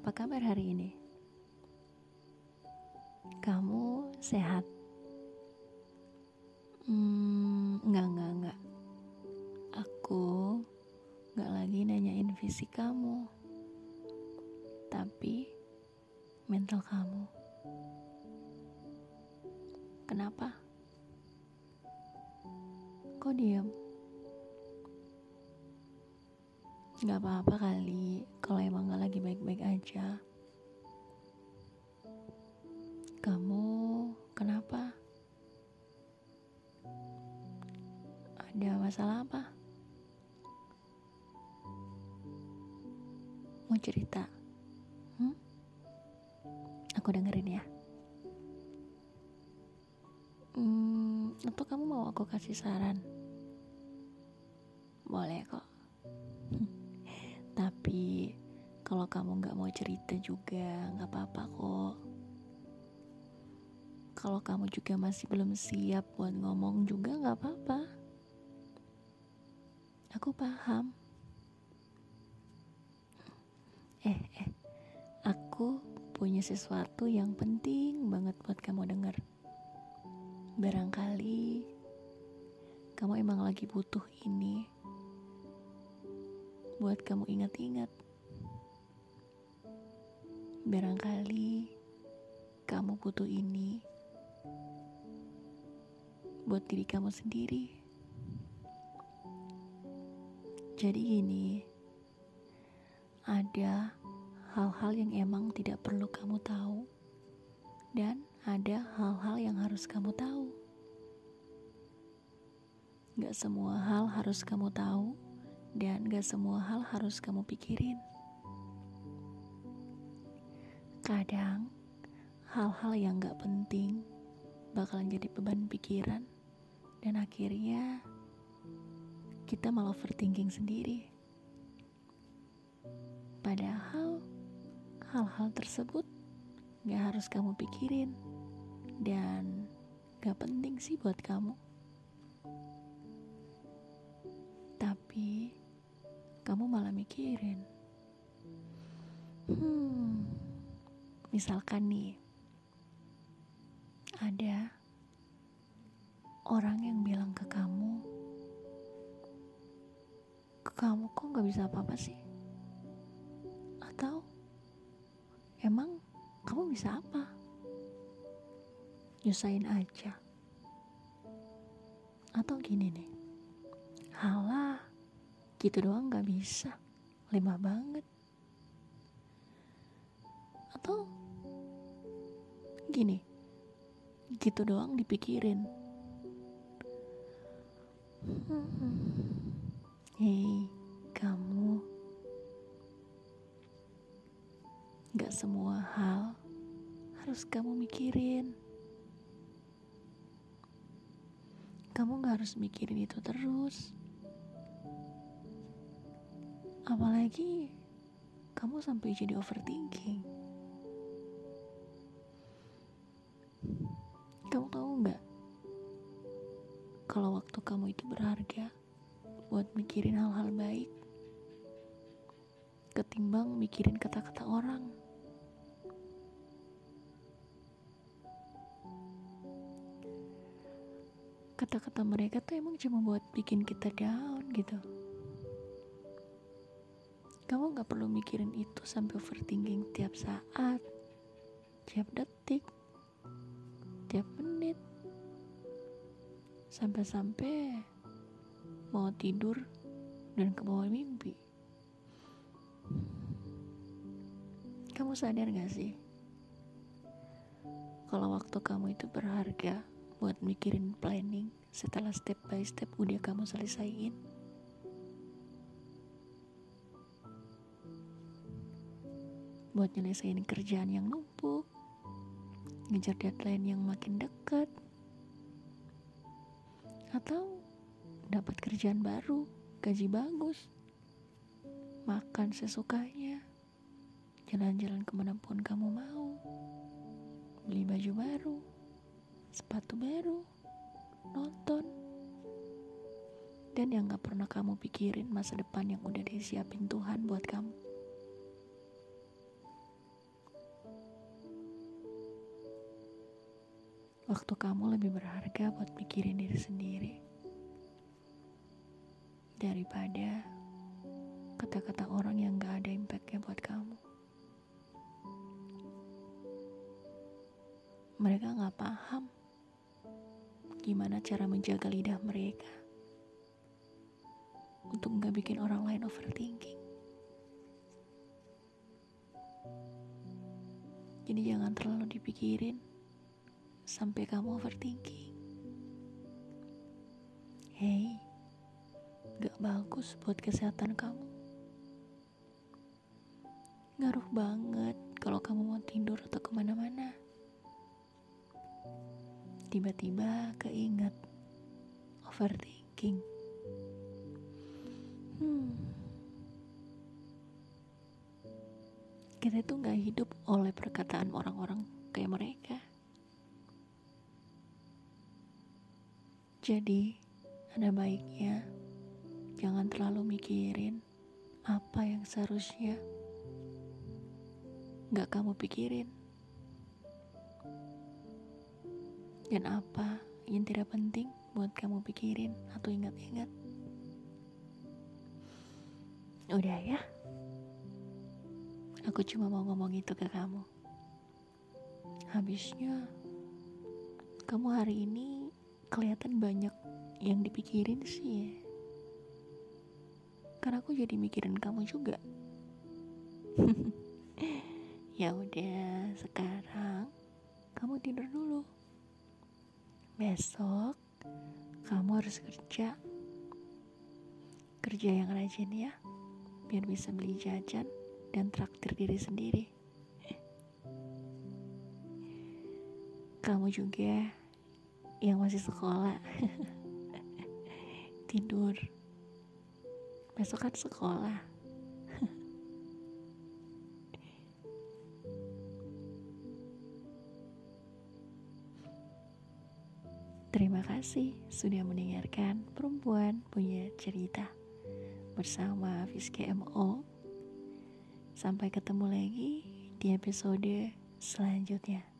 Apa kabar hari ini? Kamu sehat? Hmm, enggak, enggak, enggak. Aku enggak lagi nanyain fisik kamu. Tapi mental kamu. Kenapa? Kok diam? Gak apa-apa kali kalau emang gak lagi baik-baik aja. Kamu kenapa? Ada masalah apa? Mau cerita? Hmm? Aku dengerin ya. Hmm, atau kamu mau aku kasih saran? Boleh kok. Cerita juga nggak apa-apa kok. Kalau kamu juga masih belum siap buat ngomong juga nggak apa-apa. Aku paham. Eh, eh, aku punya sesuatu yang penting banget buat kamu denger. Barangkali kamu emang lagi butuh ini buat kamu ingat-ingat. Barangkali kamu butuh ini buat diri kamu sendiri. Jadi gini, ada hal-hal yang emang tidak perlu kamu tahu dan ada hal-hal yang harus kamu tahu. Gak semua hal harus kamu tahu dan gak semua hal harus kamu pikirin. Kadang, hal-hal yang gak penting bakalan jadi beban pikiran, dan akhirnya kita malah overthinking sendiri. Padahal, hal-hal tersebut gak harus kamu pikirin, dan gak penting sih buat kamu. Tapi, kamu malah mikirin. Hmm, misalkan nih, ada orang yang bilang ke kamu, ke kamu kok gak bisa apa-apa sih? Atau emang kamu bisa apa? Nyusahin aja. Atau gini nih, halah gitu doang gak bisa lemah banget atau gini. Gitu doang dipikirin. Hei kamu. Gak semua hal harus kamu mikirin. Kamu gak harus mikirin itu terus. Apalagi kamu sampai jadi overthinking. Kamu itu berharga buat mikirin hal-hal baik, ketimbang mikirin kata-kata orang. Kata-kata mereka tuh emang cuma buat bikin kita down gitu. Kamu gak perlu mikirin itu sampai overthinking tiap saat, tiap detik, tiap menit, sampai-sampai mau tidur dan ke bawah mimpi. Kamu sadar gak sih? Kalau waktu kamu itu berharga buat mikirin planning setelah step by step udah kamu selesaiin. buat nyelesain kerjaan yang numpuk, ngejar deadline yang makin dekat, atau dapat kerjaan baru, gaji bagus, makan sesukanya, jalan-jalan ke mana pun kamu mau, beli baju baru, sepatu baru, nonton, dan yang gak pernah kamu pikirin masa depan yang udah disiapin Tuhan buat kamu. Waktu kamu lebih berharga buat mikirin diri sendiri daripada kata-kata orang yang gak ada impactnya buat kamu. Mereka gak paham gimana cara menjaga lidah mereka untuk gak bikin orang lain overthinking. Jadi jangan terlalu dipikirin sampai kamu overthinking. Hey, gak bagus buat kesehatan kamu. Ngaruh banget kalau kamu mau tidur atau ke mana-mana. Tiba-tiba keinget overthinking. Hmm. Kita itu gak hidup oleh perkataan orang-orang Jadi, ada baiknya jangan terlalu mikirin apa yang seharusnya gak kamu pikirin. Dan apa yang tidak penting buat kamu pikirin atau ingat-ingat. Udah ya. Aku cuma mau ngomong itu ke kamu. Habisnya, kamu hari ini kelihatan banyak yang dipikirin sih ya. Karena aku jadi mikirin kamu juga. ya udah, sekarang kamu tidur dulu. Besok kamu harus kerja. Kerja yang rajin ya, biar bisa beli jajan dan traktir diri sendiri. Kamu juga yang masih sekolah tidur besok kan sekolah Terima kasih sudah mendengarkan perempuan punya cerita bersama Fiske MO. Sampai ketemu lagi di episode selanjutnya.